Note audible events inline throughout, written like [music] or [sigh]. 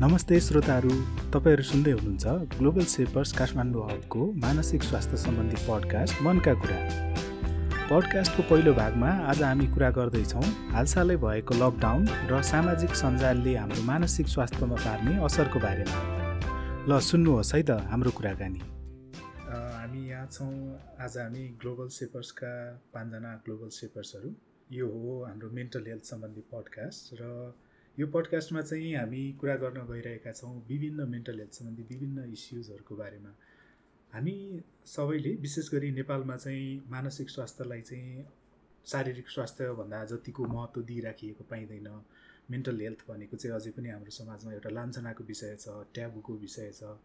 नमस्ते श्रोताहरू तपाईँहरू सुन्दै हुनुहुन्छ ग्लोबल सेपर्स काठमाडौँ हबको मानसिक स्वास्थ्य सम्बन्धी पडकास्ट मनका कुरा। पडकास्टको पहिलो भागमा आज हामी कुरा गर्दैछौँ हालसालै भएको लकडाउन र सामाजिक सञ्जालले हाम्रो मानसिक स्वास्थ्यमा पार्ने असरको बारेमा। ल सुन्नुहोस् है त हाम्रो कुराकानी। हामी यहाँ छौँ आज हामी ग्लोबल सेपर्सका पाँचजना ग्लोबल सेपर्सहरू। यो हो हाम्रो मेन्टल हेल्थ सम्बन्धी पडकास्ट र यो पडकास्टमा चाहिँ हामी कुरा गर्न गइरहेका छौँ विभिन्न मेन्टल हेल्थ सम्बन्धी विभिन्न इस्युजहरूको बारेमा। हामी सबैले विशेष गरी नेपालमा चाहिँ मानसिक स्वास्थ्यलाई चाहिँ शारीरिक स्वास्थ्यभन्दा जतिको महत्त्व दिइराखिएको पाइँदैन। मेन्टल हेल्थ भनेको चाहिँ अझै पनि हाम्रो समाजमा एउटा लान्छनाको विषय छ ट्याबुको विषय छ।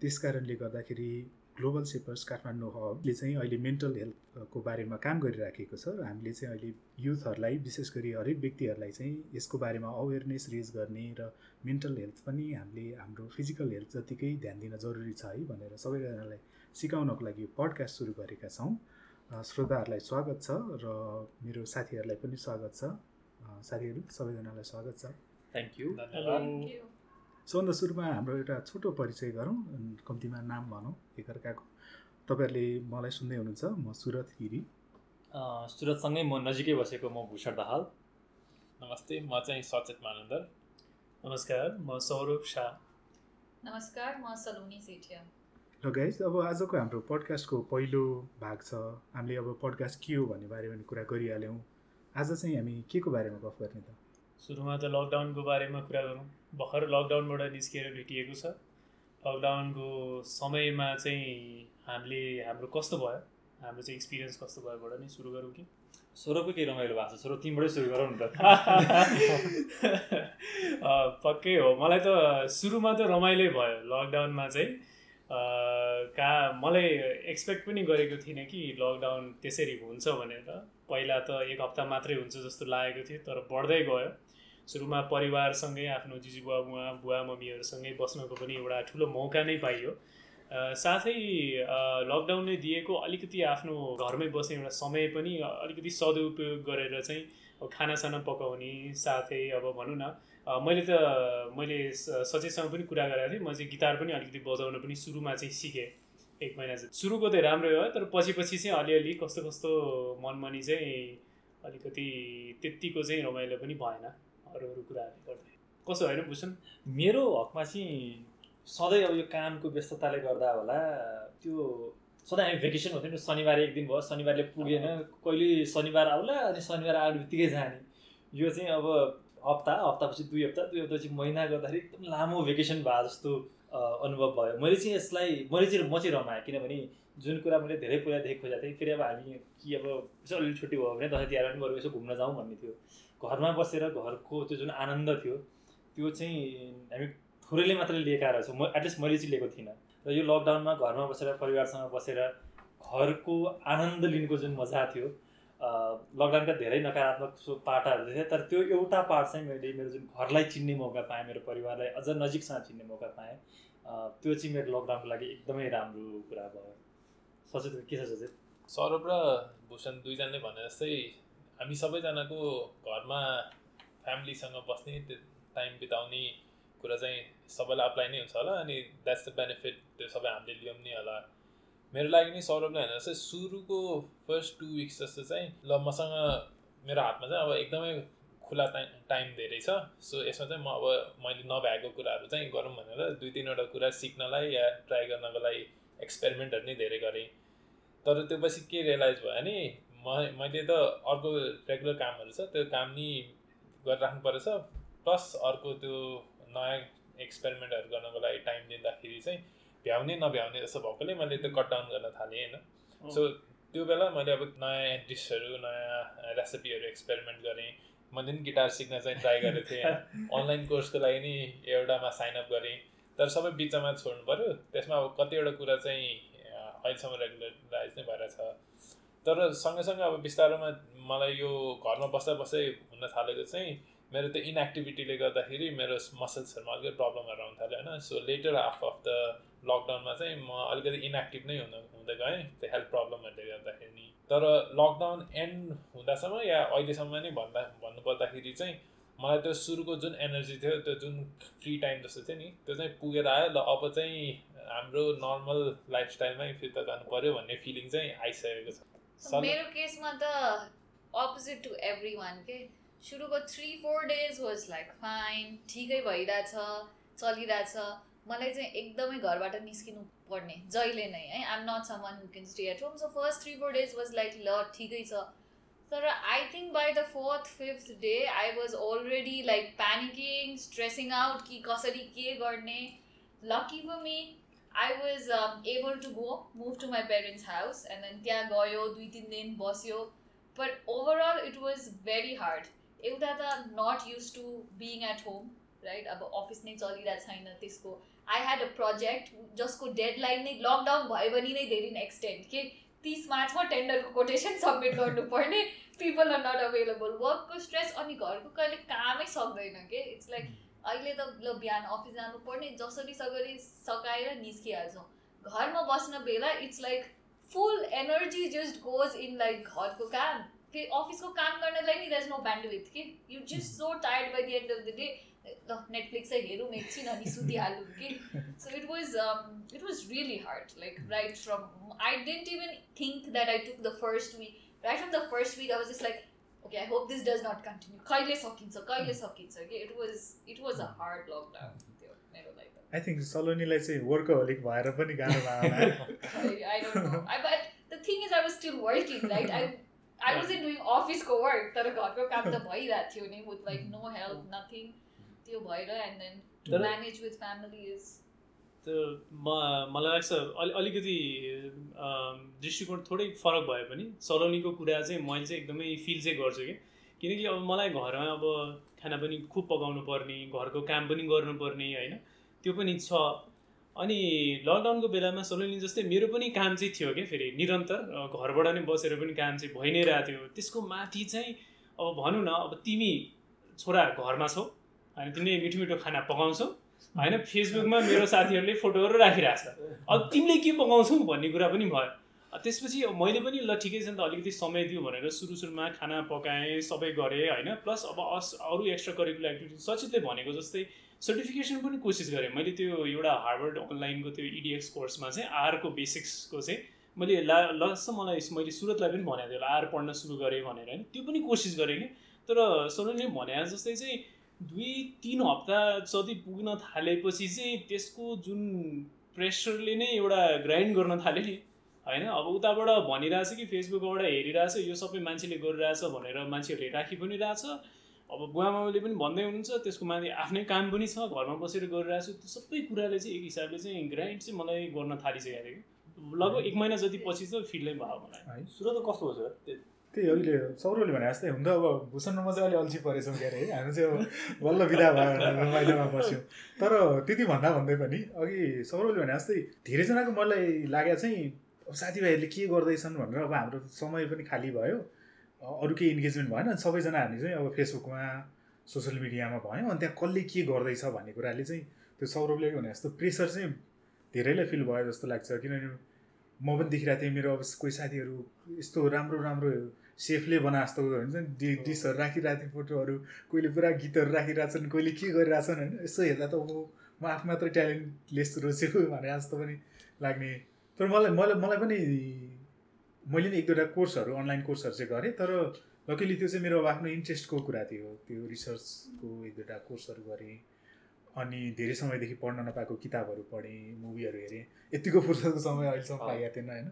त्यस कारणले गर्दाखेरि ग्लोबल सेपर्स काठमाडौँ हबले चाहिँ अहिले मेन्टल हेल्थको बारेमा काम गरिराखेको छ र हामीले चाहिँ अहिले युथहरूलाई विशेष गरी हरेक व्यक्तिहरूलाई चाहिँ यसको बारेमा अवेरनेस रेज गर्ने र मेन्टल हेल्थ पनि हामीले हाम्रो फिजिकल हेल्थ जतिकै ध्यान दिन जरुरी छ है भनेर सबैजनालाई सिकाउनको लागि यो पडकास्ट सुरु गरेका छौँ। श्रोताहरूलाई स्वागत छ र मेरो साथीहरूलाई पनि स्वागत छ। साथीहरू सबैजनालाई स्वागत छ। थ्याङ्क यू सबभन्दा सुरुमा हाम्रो एउटा छोटो परिचय गरौँ कम्तीमा नाम भनौँ एकअर्काको तपाईँहरूले मलाई सुन्दै हुनुहुन्छ म सुरत गिरी सुरतसँगै म नजिकै बसेको म भूषण दाहाल। नमस्ते म चाहिँ सचेत मानन्दर। नमस्कार म सौरभ शाह। नमस्कार म सलोनी सेठिया। र गाइज अब आजको हाम्रो पडकास्टको पहिलो भाग छ। हामीले अब पडकास्ट के हो भन्ने बारेमा कुरा गरिहाल्यौँ। आज चाहिँ हामी के को बारेमा गफ गर्ने त? सुरुमा त लकडाउनको बारेमा कुरा गरौँ। भर्खर लकडाउनबाट निस्किएर भेटिएको छ। लकडाउनको समयमा चाहिँ हामीले हाम्रो कस्तो भयो? हाम्रो चाहिँ एक्सपिरियन्स कस्तो भयोबाट नै सुरु गरौँ कि? स्वरको केही रमाइलो भएको छ। स्वर तिमीबाटै सुरु गरौँ नि त। [laughs] पक्कै हो। मलाई त सुरुमा त रमाइलो भयो। लकडाउनमा चाहिँ कहाँ मलाई एक्सपेक्ट पनि गरेको थिइनँ कि लकडाउन त्यसरी हुन्छ भनेर पहिला त एक हप्ता मात्रै हुन्छ जस्तो लागेको थियो तर बढ्दै गयो। सुरुमा परिवारसँगै आफ्नो जिजु बुवा बुवा मम्मीहरूसँगै बस्नको पनि एउटा ठुलो मौका नै पाइयो। साथै लकडाउनले दिएको अलिकति आफ्नो घरमै बस्ने एउटा समय पनि अलिकति सदुपयोग गरेर चाहिँ अब खानासाना पकाउने साथै अब भनौँ न मैले त मैले सचेतसँग पनि कुरा गरेको थिएँ। म चाहिँ गिटार पनि अलिकति बजाउन पनि सुरुमा चाहिँ सिकेँ एक महिना चाहिँ। सुरुको त राम्रै भयो तर पछि पछि चाहिँ अलिअलि कस्तो कस्तो मनमनी चाहिँ अलिकति त्यत्तिको चाहिँ रमाइलो पनि भएन। अरू अरू कुराहरूले गर्दा। कसो होइन भूषण मेरो हकमा चाहिँ सधैँ अब यो कामको व्यस्तताले गर्दा होला त्यो सधैँ हामी भेकेसन हुन्थ्यो नि शनिबार एक दिन भयो शनिबारले पुगेन कहिले शनिबार आउला अनि शनिबार आउने बित्तिकै जाने। यो चाहिँ अब हप्ता हप्तापछि दुई हप्ता दुई हप्तापछि महिना गर्दाखेरि एकदम लामो भेकेसन भए जस्तो अनुभव भयो। मैले चाहिँ यसलाई मैले चाहिँ म चाहिँ रमाएँ किनभने जुन कुरा मैले धेरै पहिलादेखि खोजेको थिएँ फेरि अब हामी कि अब यसो अलिअलि छुट्टी भयो भने दसैँ तिहार पनि बरु यसो घुम्न जाउँ भन्ने थियो। घरमा बसेर घरको त्यो जुन आनन्द थियो त्यो चाहिँ हामी थोरैले मात्रै लिएका रहेछौँ। म एटलिस्ट मैले चाहिँ लिएको थिइनँ। र यो लकडाउनमा घरमा बसेर परिवारसँग बसेर घरको आनन्द लिनुको जुन मजा थियो लकडाउनका धेरै नकारात्मक पाटाहरू थिए तर त्यो एउटा पार्ट चाहिँ मैले मेरो जुन घरलाई चिन्ने मौका पाएँ मेरो परिवारलाई अझ नजिकसँग चिन्ने मौका पाएँ त्यो चाहिँ मेरो लकडाउनको लागि एकदमै राम्रो कुरा भयो। सचेत के छ सचेत? सौरभ र भूषण दुईजनाले भने जस्तै हामी सबैजनाको घरमा फ्यामिलीसँग बस्ने त्यो टाइम बिताउने कुरा चाहिँ सबैलाई अप्लाई नै हुन्छ होला अनि द्याट्स द बेनिफिट त्यो सबै हामीले लियौँ नि होला। मेरो लागि नि सौरभले होइन जस्तै सुरुको फर्स्ट टु विक्स जस्तो चाहिँ ल मसँग मेरो हातमा चाहिँ अब एकदमै खुला टाइम धेरै छ। सो यसमा चाहिँ म अब मैले नभ्याएको कुराहरू चाहिँ गरौँ भनेर दुई तिनवटा कुरा सिक्नलाई या ट्राई गर्नको लागि एक्सपेरिमेन्टहरू नै धेरै गरेँ। तर त्यो पछि के रियलाइज भयो भने म मैले त अर्को रेगुलर कामहरू छ त्यो काम नि गरिराख्नु परेछ। प्लस अर्को त्यो नयाँ एक्सपेरिमेन्टहरू गर्नको लागि टाइम दिँदाखेरि चाहिँ भ्याउने नभ्याउने जस्तो भएकोले मैले त्यो कट डाउन गर्न थालेँ होइन। सो त्यो बेला मैले अब नयाँ डिसहरू नयाँ रेसिपीहरू एक्सपेरिमेन्ट गरेँ। मैले पनि गिटार सिक्न चाहिँ ट्राई गरेको थिएँ [laughs] अनलाइन कोर्सको लागि नि एउटामा साइनअप गरेँ। तर सबै बिचमा छोड्नु पऱ्यो। त्यसमा अब कतिवटा कुरा चाहिँ अहिलेसम्म रेगुलराइज नै भएर छ। तर सँगसँगै अब बिस्तारोमा मलाई यो घरमा बस्दा बस्दै हुन थालेको चाहिँ मेरो त्यो इनएक्टिभिटीले गर्दाखेरि मेरो मसल्सहरूमा अलिकति प्रब्लमहरू आउनु थाल्यो होइन? So later half of the लकडाउनमा चाहिँ म अलिकति इनएक्टिभ नै हुन हुँदै गएँ त्यो हेल्थ प्रब्लमहरूले गर्दाखेरि तर लकडाउन एन्ड हुँदासम्म या अहिलेसम्म नै भन्दा भन्नुपर्दाखेरि चाहिँ मलाई त्यो सुरुको जुन एनर्जी थियो त्यो जुन फ्री टाइम जस्तो थियो नि त्यो चाहिँ पुगेर आयो ल अब चाहिँ हाम्रो नर्मल लाइफस्टाइलमै फिर्ता जानु पऱ्यो भन्ने फिलिङ चाहिँ आइसकेको छ। मेरो केसमा त अपोजिट टु एभ्री वान के सुरुको three four days was like fine ठिकै भइरहेछ चलिरहेछ। मलाई चाहिँ एकदमै घरबाट निस्किनु पर्ने जहिले नै है? I'm not someone who can stay at home so first three four days was like ल ठिकै छ। तर I think by the fourth fifth day I was already like panicking stressing out कि कसरी के गर्ने। Lucky for me I was able to go move to my parents house and then त्यहाँ गयो दुई तिन दिन बस्यो but overall it was very hard एउटा त not used to being at home right अब अफिस नै चलिरहेको छैन त्यसको आई ह्याड अ प्रोजेक्ट जसको डेडलाइन नै लकडाउन भयो भने नै धेरै नै एक्सटेन्ड के तिस मार्चमा टेन्डरको कोटेसन सब्मिट गर्नुपर्ने पिपल आर नट अभाइलेबल वर्कको स्ट्रेस अनि घरको कहिले कामै सक्दैन के इट्स लाइक अहिले त ल बिहान अफिस जानुपर्ने जसरी सगरी सकाएर निस्किहाल्छौँ। घरमा बस्न बेला it's like full energy just goes in like घरको काम। फेरि अफिसको काम गर्नलाई नि देज नो ब्यान्डविथ कि? You just so tired by the end of the day ल नेटफ्लिक्सै हेरौँ एकछिन अनि सुतिहालौँ कि? So it was it was really hard like right from I didn't even think that I took the first week right from the first week I was just like okay I hope this does not continue कहिले सकिन्छ कहिले सकिन्छ कि it was it was a hard lockdown त्यो मेरो लागि I think सलोनीलाई चाहिँ workaholic भएर पनि गाह्रो भयो I, I don't know. I, but the thing is, I was still working, right? I I wasn't doing office को work, तर घरको काम त भइरहेको थियो नि with like no help, nothing. त्यो भएर and then to तर- manage with family is म मलाई लाग्छ अलि अलिकति दृष्टिकोण थोरै फरक भए पनि सलोनीको कुरा चाहिँ मैले चाहिँ एकदमै फिल चाहिँ गर्छु कि। किनकि अब मलाई घरमा अब खाना पनि खुब पकाउनु पर्ने घरको काम पनि गर्नुपर्ने होइन? त्यो पनि छ। अनि लकडाउनको बेलामा सलोनी जस्तै मेरो पनि काम चाहिँ थियो क्या फेरि निरन्तर घरबाट नै बसेर पनि काम चाहिँ भइ नै रहेको थियो। त्यसको माथि चाहिँ अब भनौँ न अब तिमी छोरा घरमा छौ अनि तिमीले मिठो मिठो खाना पकाउँछौ होइन फेसबुकमा मेरो साथीहरूले फोटोहरू राखिरहेछ अब तिमीले के पकाउँछौ भन्ने कुरा पनि भयो। त्यसपछि मैले पनि ल ठिकै छ नि त अलिकति समय दियो भनेर सुरु सुरुमा खाना पकाएँ सबै गरेँ होइन। प्लस अब अस अरू एक्स्ट्रा करिकुलर एक्टिभिटी सचितले भनेको जस्तै सर्टिफिकेसन पनि कोसिस गरेँ। मैले त्यो एउटा हार्वर्ड अनलाइनको त्यो इडिएक्स कोर्समा चाहिँ आरको बेसिक्सको चाहिँ मैले ला लस मलाई मैले सुरतलाई पनि भनेको थियो आर पढ्न सुरु गरेँ भनेर होइन। त्यो पनि कोसिस गरेँ कि। तर सलोनले भने जस्तै चाहिँ दुई तिन हप्ता जति पुग्न थालेपछि चाहिँ त्यसको जुन प्रेसरले नै एउटा ग्राइन्ड गर्न थाल्यो नि होइन? अब उताबाट भनिरहेछ कि फेसबुकबाट हेरिरहेछ यो सबै मान्छेले गरिरहेछ भनेर मान्छेहरूले राखी पनि रहेछ। अब बुवामामाले पनि भन्दै हुनुहुन्छ त्यसको माथि आफ्नै काम पनि छ घरमा बसेर गरिरहेको छु त्यो सबै कुराले चाहिँ एक हिसाबले चाहिँ ग्राइन्ड चाहिँ मलाई गर्न थालिसकेको थियो कि। लगभग एक महिना जति पछि चाहिँ फिल्डै भयो मलाई। है सुरु त कस्तो भयो सर? त्यही अहिले सौरवले भने जस्तै हुन त अब भूषणमा चाहिँ अलि अल्छी परेछौँ के अरे है। हामी चाहिँ अब बल्ल बिदा भयो रमाइलोमा बस्यौँ। तर त्यति भन्दा भन्दै पनि अघि सौरवले भने जस्तै धेरैजनाको मलाई लागेको चाहिँ अब साथीभाइहरूले के गर्दैछन् भनेर अब हाम्रो समय पनि खाली भयो। अरू केही इन्गेजमेन्ट भएन अनि सबैजना हामी चाहिँ अब फेसबुकमा सोसियल मिडियामा भयौँ अनि त्यहाँ कसले के गर्दैछ भन्ने कुराले चाहिँ त्यो सौरभले भने जस्तो प्रेसर चाहिँ धेरैलाई फिल भयो जस्तो लाग्छ। किनभने म पनि देखिरहेको थिएँ मेरो अब कोही साथीहरू यस्तो राम्रो राम्रो सेफले बना जस्तो हुन्छ नि। डि डिसहरू राखिरहेको थिएँ फोटोहरू कोहीले पुरा गीतहरू राखिरहेछन् कोहीले के गरिरहेछन् होइन। यसो हेर्दा त म म आफू मात्रै ट्यालेन्टलेस रोजेको भने जस्तो पनि लाग्ने। तर मलाई मलाई मलाई पनि मैले नि एक दुईवटा कोर्सहरू अनलाइन कोर्सहरू चाहिँ गरेँ तर लकिली त्यो चाहिँ मेरो आफ्नो इन्ट्रेस्टको कुरा थियो। त्यो रिसर्चको एक दुईवटा कोर्सहरू गरेँ। अनि धेरै समयदेखि पढ्न नपाएको किताबहरू पढेँ मुभीहरू हेरेँ। यतिको फुर्सदको समय अहिलेसम्म पाइएको थिएन होइन?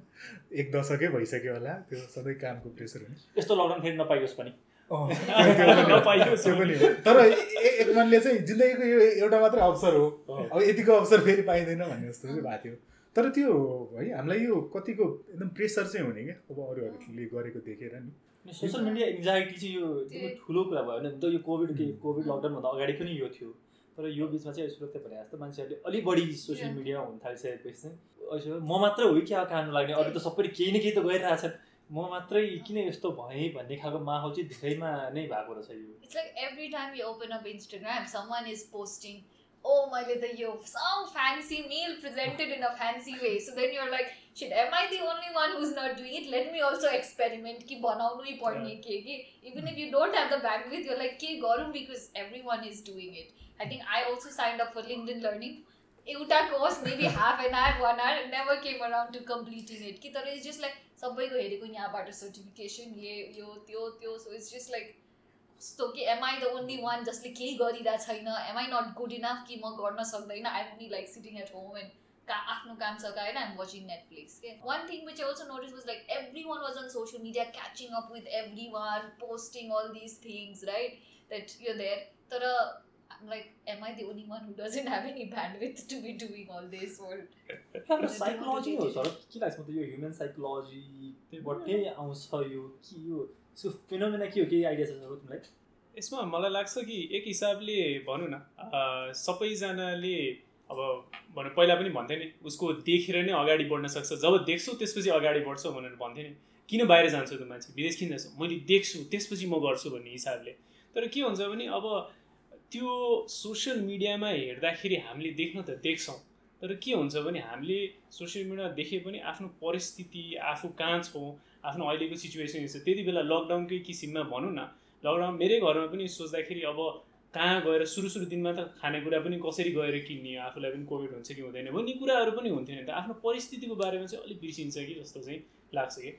एक दशकै भइसक्यो होला त्यो सधैँ कामको प्रेसर हुने। यस्तो लकडाउन फेरि नपाइयोस् पनि। [laughs] त्यो- पनि हो। तर एक मनले चाहिँ जिन्दगीको यो एउटा मात्रै अवसर हो। अब यतिको अवसर फेरि पाइँदैन भन्ने जस्तो चाहिँ भएको थियो। तर त्यो है हामीलाई यो कतिको एकदम प्रेसर चाहिँ हुने क्या? अब अरूहरूले गरेको देखेर नि। सोसियल मिडिया एङ्जाइटी चाहिँ यो एकदमै ठुलो कुरा भयो होइन? त यो कोभिड के कोभिड लकडाउनभन्दा अगाडि पनि यो थियो। तर यो बिचमा चाहिँ सुरक्षा भने जस्तो मान्छेहरूले अलिक बढी सोसियल Yeah. मिडिया हुन थालिसकेपछि चाहिँ अहिले म मात्रै हो कि अब काम लाग्ने। अरू त सबैले केही न केही त गरिरहेछन् म मात्रै किन यस्तो भएँ भन्ने खालको माहौल चाहिँ धेरैमा नै भएको रहेछ यो। It's like every time you open up Instagram, someone is posting, oh, मैले त यो some fancy meal presented in a fancy way. So then you're like, shit am I the only one who's not doing it let me also experiment कि बनाउनै पर्ने के कि even if you don't have the bandwidth you're like के गरौँ because everyone is doing it I think I also signed up for LinkedIn learning एउटा course maybe half an hour one hour never came around to completing it कि तर it's just like सबैको हेरेको यहाँबाट certification ये यो त्यो त्यो सो इट्स जस्ट लाइक कस्तो कि am I the only one जसले केही गरिरहेको छैन? Am I not good enough कि म गर्न सक्दैन? I be like sitting at home and का आफ्नो काम सकाएर आइम वाचिङ नेटफ्लिक्स के one thing which also notice was like everyone was on social media catching up with everyone posting all this things right that यो there तर like, am I the only one who doesn't have any bandwidth to be doing all this? Or psychology हो sir के लाग्छ म त यो human साइकोलोजीबाटै आउँछ यो के यो यसको फिनोमिना के हो केही आइडिया छ सर तिमीलाई यसमा मलाई लाग्छ कि एक हिसाबले भनौँ न सबैजनाले अब भनौँ पहिला पनि भन्थेँ नि उसको देखेर नै अगाडि बढ्न सक्छ। जब देख्छौ त्यसपछि अगाडि बढ्छौ भनेर भन्थेँ नि। किन बाहिर जान्छौ त मान्छे? विदेश किन जान्छौ? मैले देख्छु त्यसपछि म गर्छु भन्ने हिसाबले। तर के हुन्छ भने अब त्यो सोसियल मिडियामा हेर्दाखेरि हामीले देख्न त देख्छौँ। तर के हुन्छ भने हामीले सोसियल मिडिया देखे पनि आफ्नो परिस्थिति आफू कहाँ छौँ आफ्नो अहिलेको सिचुएसन छ त्यति बेला लकडाउनकै किसिममा भनौँ न लकडाउन मेरै घरमा पनि सोच्दाखेरि अब कहाँ गएर सुरु सुरु दिनमा त खानेकुरा पनि कसरी गएर किन्ने आफूलाई पनि कोभिड हुन्छ कि हुँदैन भन्ने कुराहरू पनि हुन्थेन नि त। आफ्नो परिस्थितिको बारेमा चाहिँ अलिक बिर्सिन्छ कि जस्तो चाहिँ लाग्छ कि?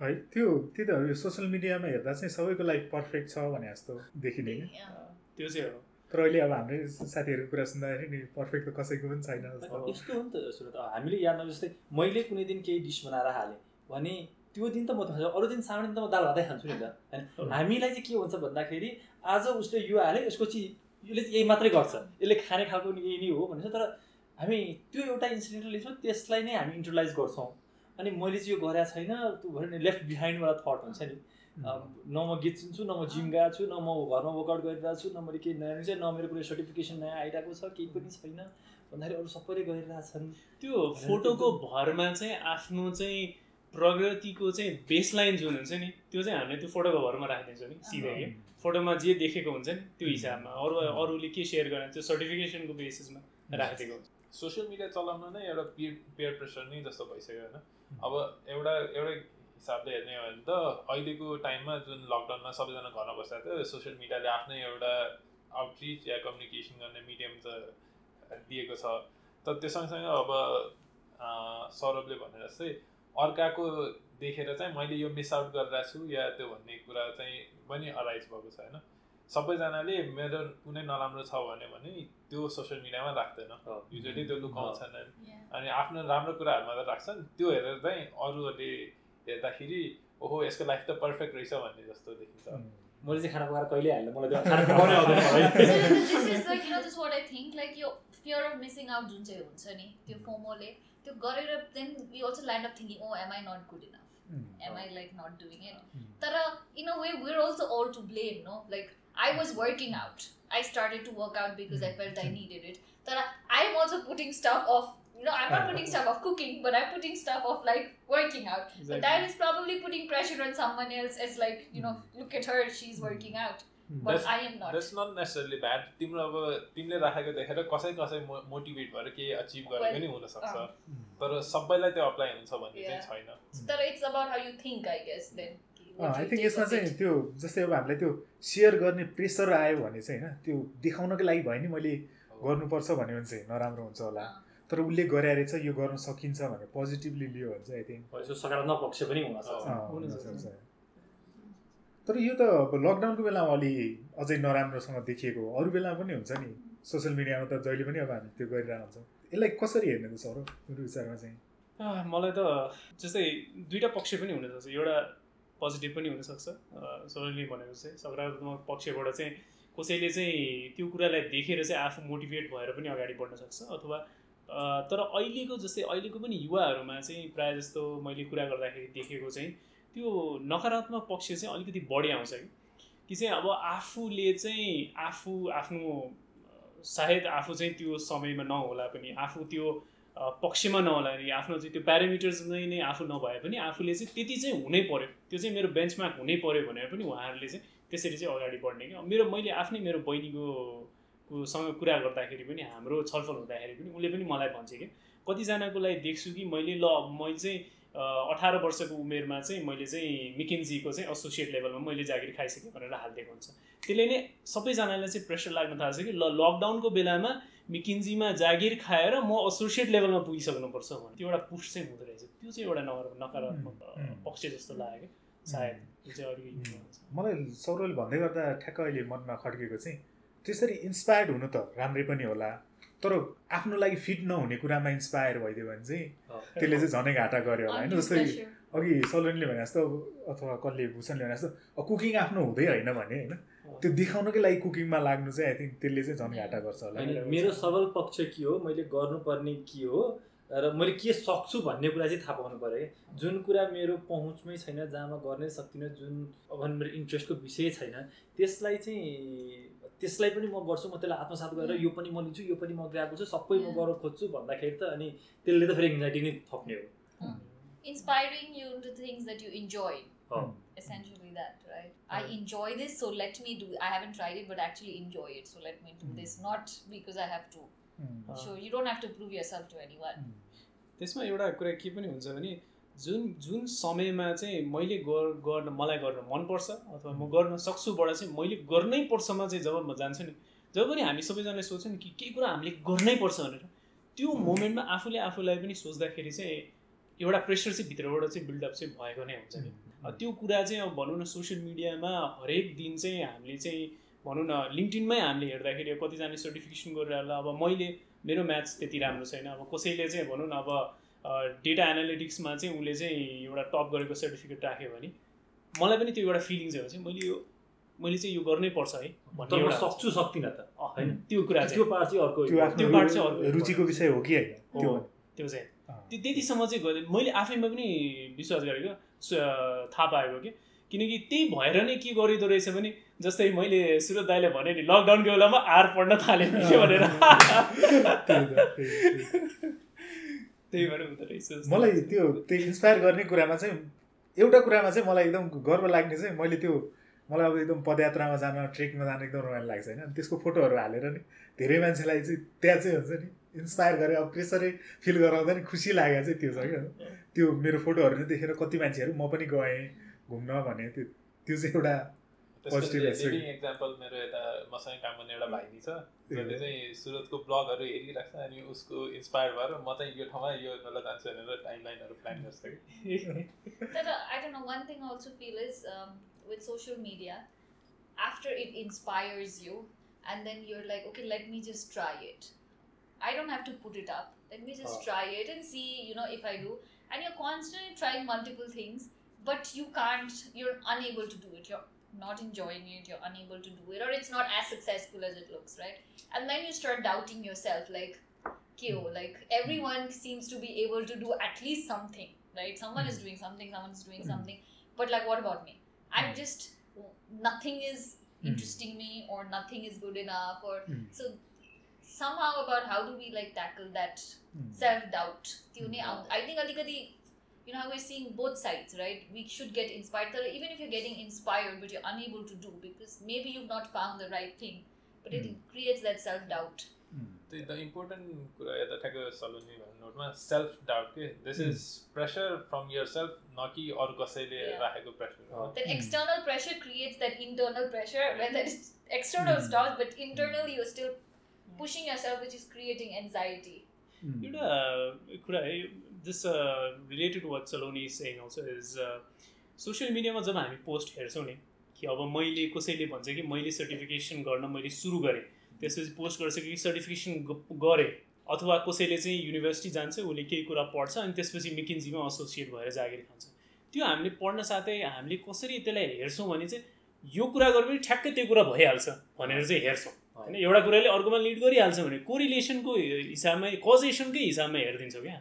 है त्यो त्यही त यो सोसियल मिडियामा हेर्दा चाहिँ सबैको लागि पर्फेक्ट छ भने जस्तो देखिने. त्यो चाहिँ हो। तर अहिले अब हाम्रो साथीहरूको कुरा सुन्दाखेरि नि पर्फेक्ट त कसैको पनि छैन। यस्तो हो नि त हामीले याद जस्तै मैले कुनै दिन केही डिस बनाएर हालेँ भने त्यो दिन त म त खान्छु अरू दिन सानो दिन त म दाल भातै खान्छु नि त। होइन? हामीलाई चाहिँ के हुन्छ भन्दाखेरि आज उसले यो हाल्यो यसको चाहिँ यसले यही मात्रै गर्छ। यसले खाने खालको यही नै हो भनेर तर हामी त्यो एउटा इन्सिडेन्ट लिन्छौँ त्यसलाई नै हामी इन्टरलाइज गर्छौँ। अनि मैले चाहिँ यो गरेको छैन त्यो नि लेफ्ट बिहाइन्डवाला थट हुन्छ नि। न म गीत सुन्छु न म जिम गएको छु न म घरमा वर्कआउट गरिरहेको छु न मैले केही नयाँ चाहिँ न मेरो कुनै सर्टिफिकेसन नयाँ आइरहेको छ केही पनि छैन। भन्दाखेरि अरू सबैले गरिरहेछन्। त्यो फोटोको भरमा चाहिँ आफ्नो चाहिँ प्रगतिको चाहिँ बेसलाइन जुन हुन्छ नि त्यो चाहिँ हामीले त्यो फोटोको भरमा राखिदिन्छौँ नि सिधै कि फोटोमा जे देखेको हुन्छ नि त्यो हिसाबमा। अरू अरूले के सेयर गर्ने त्यो सर्टिफिकेसनको बेसिसमा राखिदिएको हुन्छ। सोसियल मिडिया चलाउन नै एउटा पियर पियर प्रेसर नै जस्तो भइसक्यो होइन। अब एउटा एउटै हिसाबले हेर्ने हो भने त अहिलेको टाइममा जुन लकडाउनमा सबैजना घरमा बसेको थियो सोसियल मिडियाले आफ्नै एउटा आउटरिच या कम्युनिकेसन गर्ने मिडियम त दिएको छ। तर त्यो सँगसँगै अब सौरभले भने जस्तै अर्काको देखेर चाहिँ मैले यो मिस आउट गरिरहेको छु या त्यो भन्ने कुरा चाहिँ पनि अराइज भएको छ होइन? सबैजनाले मेरो कुनै नराम्रो छ भने भने त्यो सोसियल मिडियामा राख्दैन। युजली त्यो लुकाउँछन्. अनि आफ्नो राम्रो कुराहरूमा त राख्छन्। त्यो हेरेर चाहिँ अरूहरूले हेर्दाखेरि ओहो यसको लाइफ त पर्फेक्ट रहेछ भन्ने जस्तो देखिन्छ। मैले चाहिँ खाना पकाएर कहिले हाल्नु मलाई त्यो [laughs] [laughs] fear of missing out जुन चाहिँ हुन्छ नि त्यो फोमोले। त्यो गरेर then we also land up thinking oh am I not good enough am I like not doing it तर in a way we're also all to blame no like I was working out I started to work out because I felt I needed it तर I'm also putting stuff of you know I'm not putting stuff of cooking but I'm putting stuff of like working out but that is probably putting pressure on someone else as like you know look at her she's working out that's not necessarily bad तिम्रो अब तिमीले राखेको देखेर कसै कसै motivate भएर केही achieve गरेको नि हुनसक्छ। अँ। तर सबैलाई त्यो अप्लाई हुन्छ भन्ने चाहिँ. छैन। तर about how you think I guess then. what I think यसमा चाहिँ. त्यो जस्तै अब हामीलाई त्यो सेयर गर्ने प्रेसर आयो भने चाहिँ होइन त्यो देखाउनको लागि भयो नि मैले गर्नुपर्छ भन्यो भने चाहिँ नराम्रो हुन्छ होला। तर उसले गरे रहेछ यो गर्न सकिन्छ भनेर पोजिटिभली लियो भने चाहिँ आई थिङ्क सकारात्मक पक्ष पनि हुनसक्छ तर यो त अब लकडाउनको बेलामा अलि अझै नराम्रोसँग देखिएको हो। अरू बेलामा पनि हुन्छ नि। सोसियल मिडियामा त जहिले पनि अब हामी त्यो गरिरहेको हुन्छौँ। यसलाई कसरी हेर्ने त सर मेरो विचारमा चाहिँ। मलाई त जस्तै दुइटा पक्ष पनि हुनसक्छ। एउटा पोजिटिभ पनि हुनसक्छ। सबैले भनेको चाहिँ सकारात्मक पक्षबाट चाहिँ कसैले चाहिँ त्यो कुरालाई देखेर चाहिँ आफू मोटिभेट भएर पनि अगाडि बढ्न सक्छ अथवा तर अहिलेको जस्तै अहिलेको पनि युवाहरूमा चाहिँ प्रायः जस्तो मैले कुरा गर्दाखेरि देखेको चाहिँ त्यो नकारात्मक पक्ष चाहिँ अलिकति बढी आउँछ कि कि चाहिँ अब आफूले चाहिँ आफू आफ्नो सायद आफू चाहिँ त्यो समयमा नहोला पनि आफू त्यो पक्षमा नहोला नि आफ्नो चाहिँ त्यो प्यारामिटर्स नै नै आफू नभए पनि आफूले चाहिँ त्यति चाहिँ हुनै पर्यो। त्यो चाहिँ मेरो बेन्चमार्क हुनै पर्यो भनेर पनि उहाँहरूले चाहिँ त्यसरी चाहिँ अगाडि बढ्ने कि मेरो मैले आफ्नै मेरो बहिनीको सँग कुरा गर्दाखेरि पनि हाम्रो छलफल हुँदाखेरि पनि उसले पनि मलाई भन्छ कि कतिजनाको लागि देख्छु कि मैले ल मैले चाहिँ अठार वर्षको उमेरमा चाहिँ मैले चाहिँ मिकिन्जीको चाहिँ एसोसिएट लेभलमा मैले जागिर खाइसकेँ भनेर हालिदिएको हुन्छ। त्यसले नै सबैजनालाई चाहिँ प्रेसर लाग्न थाल्छ कि ल लकडाउनको बेलामा मिकिन्जीमा जागिर खाएर म एसोसिएट लेभलमा पुगिसक्नुपर्छ भने त्यो एउटा पुस्ट चाहिँ हुँदो रहेछ। त्यो चाहिँ एउटा नकार नकारात्मक पक्ष जस्तो लाग्यो क्या सायद त्यो चाहिँ। मलाई सौरवले भन्दै गर्दा ठ्याक्क अहिले मनमा खड्केको चाहिँ त्यसरी इन्सपायर्ड हुनु त राम्रै पनि होला। तर आफ्नो लागि फिट नहुने कुरामा इन्सपायर भइदियो भने चाहिँ त्यसले चाहिँ झनै घाटा गर्यो होला होइन? जस्तै. अघि सलोनीले भने जस्तो अथवा कसले भूषणले भने जस्तो कुकिङ आफ्नो हुँदै होइन भने होइन? त्यो देखाउनकै लागि कुकिङमा लाग्नु चाहिँ आई थिङ्क त्यसले चाहिँ झन् घाटा गर्छ होला। होइन मेरो सबल पक्ष के हो मैले गर्नुपर्ने के हो र मैले के सक्छु भन्ने कुरा चाहिँ थाहा पाउनु पऱ्यो क्या जुन कुरा मेरो पहुँचमै छैन जहाँमा गर्नै सक्दिनँ जुन अब मेरो इन्ट्रेस्टको विषय छैन त्यसलाई चाहिँ त्यसलाई पनि म गर्छु म त्यसलाई आत्मसात गरेर यो पनि म लिन्छु यो पनि म गएको छु सबै म गर्न खोज्छु भन्दाखेरि त अनि त्यसले त फेरि एङ्जाइटी नै थप्ने हो Inspiring you into things that you enjoy. हो Essentially that, right? I Right. enjoy this, so let me do. I haven't tried it, but actually enjoy it. So let me do Mm. this, not because I have to. उम्, So you don't have to prove yourself to anyone. त्यसमा एउटा कुरा के पनि हुन्छ भने जुन जुन समयमा चाहिँ मैले गर गर्न मलाई गर्न मनपर्छ अथवा म गर्न सक्छुबाट चाहिँ मैले गर्नै पर्छमा चाहिँ जब म जान्छु नि जब पनि हामी सबैजनाले सोच्छौँ नि कि केही कुरा हामीले गर्नै पर्छ भनेर त्यो मोमेन्टमा आफूले आफूलाई पनि सोच्दाखेरि चाहिँ एउटा प्रेसर चाहिँ भित्रबाट चाहिँ बिल्डअप चाहिँ भएको नै हुन्छ नि। त्यो कुरा चाहिँ अब भनौँ न सोसियल मिडियामा हरेक दिन चाहिँ हामीले चाहिँ भनौँ न लिङ्कडिनमै हामीले हेर्दाखेरि कतिजनाले सर्टिफिकेसन गरेर अब मैले मेरो म्याथ्स त्यति राम्रो छैन अब कसैले चाहिँ भनौँ न अब डेटा एनालिटिक्समा चाहिँ उसले चाहिँ एउटा टप गरेको सर्टिफिकेट राख्यो भने मलाई पनि त्यो एउटा फिलिङ चाहिँ हुन्छ मैले यो मैले चाहिँ यो गर्नै पर्छ है भन्ने सक्छु सक्दिनँ त। होइन? त्यो कुरा त्यो चाहिँ पार्ट चाहिँ अर्को त्यो part चाहिँ अर्को। रुचिको विषय हो कि होइन? त्यो हो, त्यो चाहिँ। त्यो त्यतिसम्म चाहिँ गर्दै मैले आफैमा पनि विश्वास गरेको थाहा पाएको कि। किनकि त्यही भएर नै के गरिदो रहेछ भने जस्तै मैले सुरत दाईले भने नि लकडाउनको बेलामा आर पढ्न थालेँ के भनेर। [laughs] त्यही भएर हुँदो रहेछ मलाई। त्यो त्यो इन्सपायर गर्ने कुरामा चाहिँ एउटा कुरामा चाहिँ मलाई एकदम गर्व लाग्ने चाहिँ मैले त्यो मलाई अब एकदम पदयात्रामा जान ट्रेकिङमा जान एकदम रमाइलो लाग्छ होइन अनि त्यसको फोटोहरू हालेर नि धेरै मान्छेलाई चाहिँ त्यहाँ चाहिँ हुन्छ नि इन्सपायर गरे अब प्रेसरै फिल गराउँदा नि खुसी लागेको चाहिँ त्यो छ क्या त्यो मेरो फोटोहरू नै देखेर कति मान्छेहरू म पनि गएँ घुम्न भने त्यो त्यो चाहिँ एउटा. लिभिङ एक्जाम्पल मेरो यता मसँग काम गर्ने एउटा भाइ छ जसले चाहिँ सुरतको ब्लगहरू हेरिरहेको छ अनि उसको इन्सपायर भएर म चाहिँ यो ठाउँमा यो बेला जान्छु भनेर टाइम लाइनहरू प्लान गर्छ कि That, uh, I don't know. One thing I also feel is um, with social media, after it inspires you, and then you're like, okay, let me just try it. I don't have to put it up. Let me just Oh. try it and see, you know, if I do. And you're constantly trying multiple things, but you can't. You're unable to do it. You're not enjoying it. You're unable to do it, or it's not as successful as it looks, right? And then you start doubting yourself, like, Kyo, hmm. like everyone seems to be able to do at least something, right? Someone is hmm. doing something, someone's doing Mm. something, but like, what about me? I'm hmm. just nothing is interesting me, or nothing is good enough, or so somehow about how do we like tackle that self doubt? I think you know, how we're seeing both sides, right? We should get inspired, तर even if you're getting inspired, but you're unable to do because maybe you've not found the right thing, but it Mm. creates that self doubt. उम्, त्यही त important कुरा यता ठ्याक्क सलोनी भन्ने नोटमा self doubt के this is pressure from yourself न कि अरू कसैले Yeah. राखेको प्रेसर हो Then Mm. external pressure creates that internal pressure when that is external Mm. stops, but internally you're still pushing yourself, which is creating anxiety. उम्, एउटा कुरा है this related what Saloni saying also is social मिडियामा जब हामी post हेर्छौँ नि कि अब मैले कसैले भन्छ कि मैले सर्टिफिकेसन गर्न मैले सुरु गरेँ त्यसपछि पोस्ट गर्छ कि सर्टिफिकेसन गरेँ अथवा कसैले चाहिँ युनिभर्सिटी जान्छ उसले केही कुरा पढ्छ अनि त्यसपछि मिकिन्जीमा एसोसिएट भएर जागिर खान्छ। त्यो हामीले पढ्न साथै हामीले कसरी त्यसलाई हेर्छौँ भने चाहिँ यो कुरा गरे पनि ठ्याक्कै त्यो कुरा भइहाल्छ भनेर चाहिँ हेर्छौँ। होइन एउटा कुराले अर्कोमा लिड गरिहाल्छ भने कोरिलेसनको हिसाबमै कजेसनकै हिसाबमा हेरिदिन्छौँ क्या?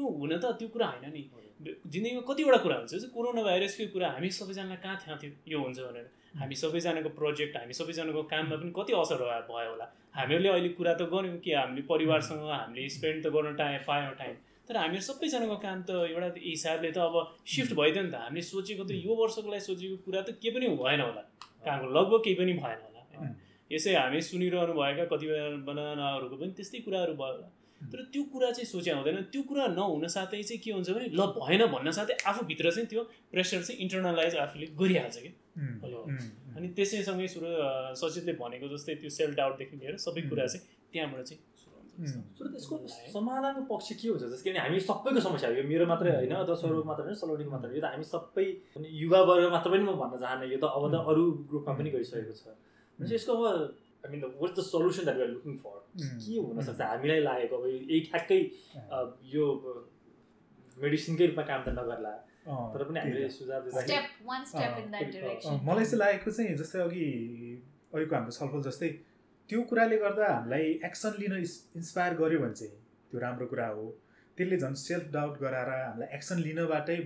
त्यो हुन त त्यो कुरा होइन नि। जिन्दगीमा कतिवटा कुरा हुन्छ जस्तै कोरोना भाइरसकै कुरा हामी सबैजनालाई कहाँ थाहा थियो यो हुन्छ भनेर। हामी सबैजनाको प्रोजेक्ट हामी सबैजनाको काममा पनि कति असर भयो होला। हामीहरूले अहिले कुरा त गऱ्यौँ कि हामीले परिवारसँग हामीले स्पेन्ड त गर्न टाइम पायौँ टाइम। तर हामीहरू सबैजनाको काम त एउटा हिसाबले त अब सिफ्ट भइदियो नि त। हामीले सोचेको त यो वर्षको लागि सोचेको कुरा त केही पनि भएन होला। कामको लगभग केही पनि भएन होला। होइन यसै हामी सुनिरहनु भएका कतिपयजनाहरूको पनि त्यस्तै कुराहरू भयो होला। तर त्यो कुरा चाहिँ सोचे हुँदैन त्यो कुरा नहुन साथै चाहिँ के हुन्छ भने ल भएन भन्न साथै आफूभित्र चाहिँ त्यो प्रेसर चाहिँ इन्टरनलाइज आफूले गरिहाल्छ कि। अनि त्यसैसँगै सुरु अ, सजितले भनेको जस्तै त्यो सेल्फ डाउटदेखि लिएर सबै कुरा चाहिँ त्यहाँबाट चाहिँ सुरु हुन्छ। जस्तो उम्। सो त्यसको। समाधानको पक्ष के हुन्छ? जस्तो किनभने हामी सबैको समस्या हो। यो मेरो मात्रै होइन अथवा स्वरूप मात्र होइन सलोनीको मात्र होइन। यो त हामी सबै युवा वर्ग मात्र पनि म भन्न चाहन्न यो त अब त अरू ग्रुपमा पनि गइसकेको छ। यसको अब I mean what's the solution that are looking for के हुनसक्छ हामीलाई लागेको अब यही ठ्याक्कै यो मेडिसिनकै रूपमा काम त नगर्ला। अँ, तर पनि हामीले। सुझाव दिँदाखेरि step one step in that अँ, डिरेक्सन मलाई चाहिँ लागेको चाहिँ जस्तै अघि अघिको हाम्रो छलफल जस्तै त्यो कुराले गर्दा हामीलाई एक्सन लिन इस- इन्सपायर गर्यो भने चाहिँ त्यो राम्रो कुरा हो। त्यसले झन् सेल्फ डाउट गराएर हामीलाई एक्सन लिनबाटै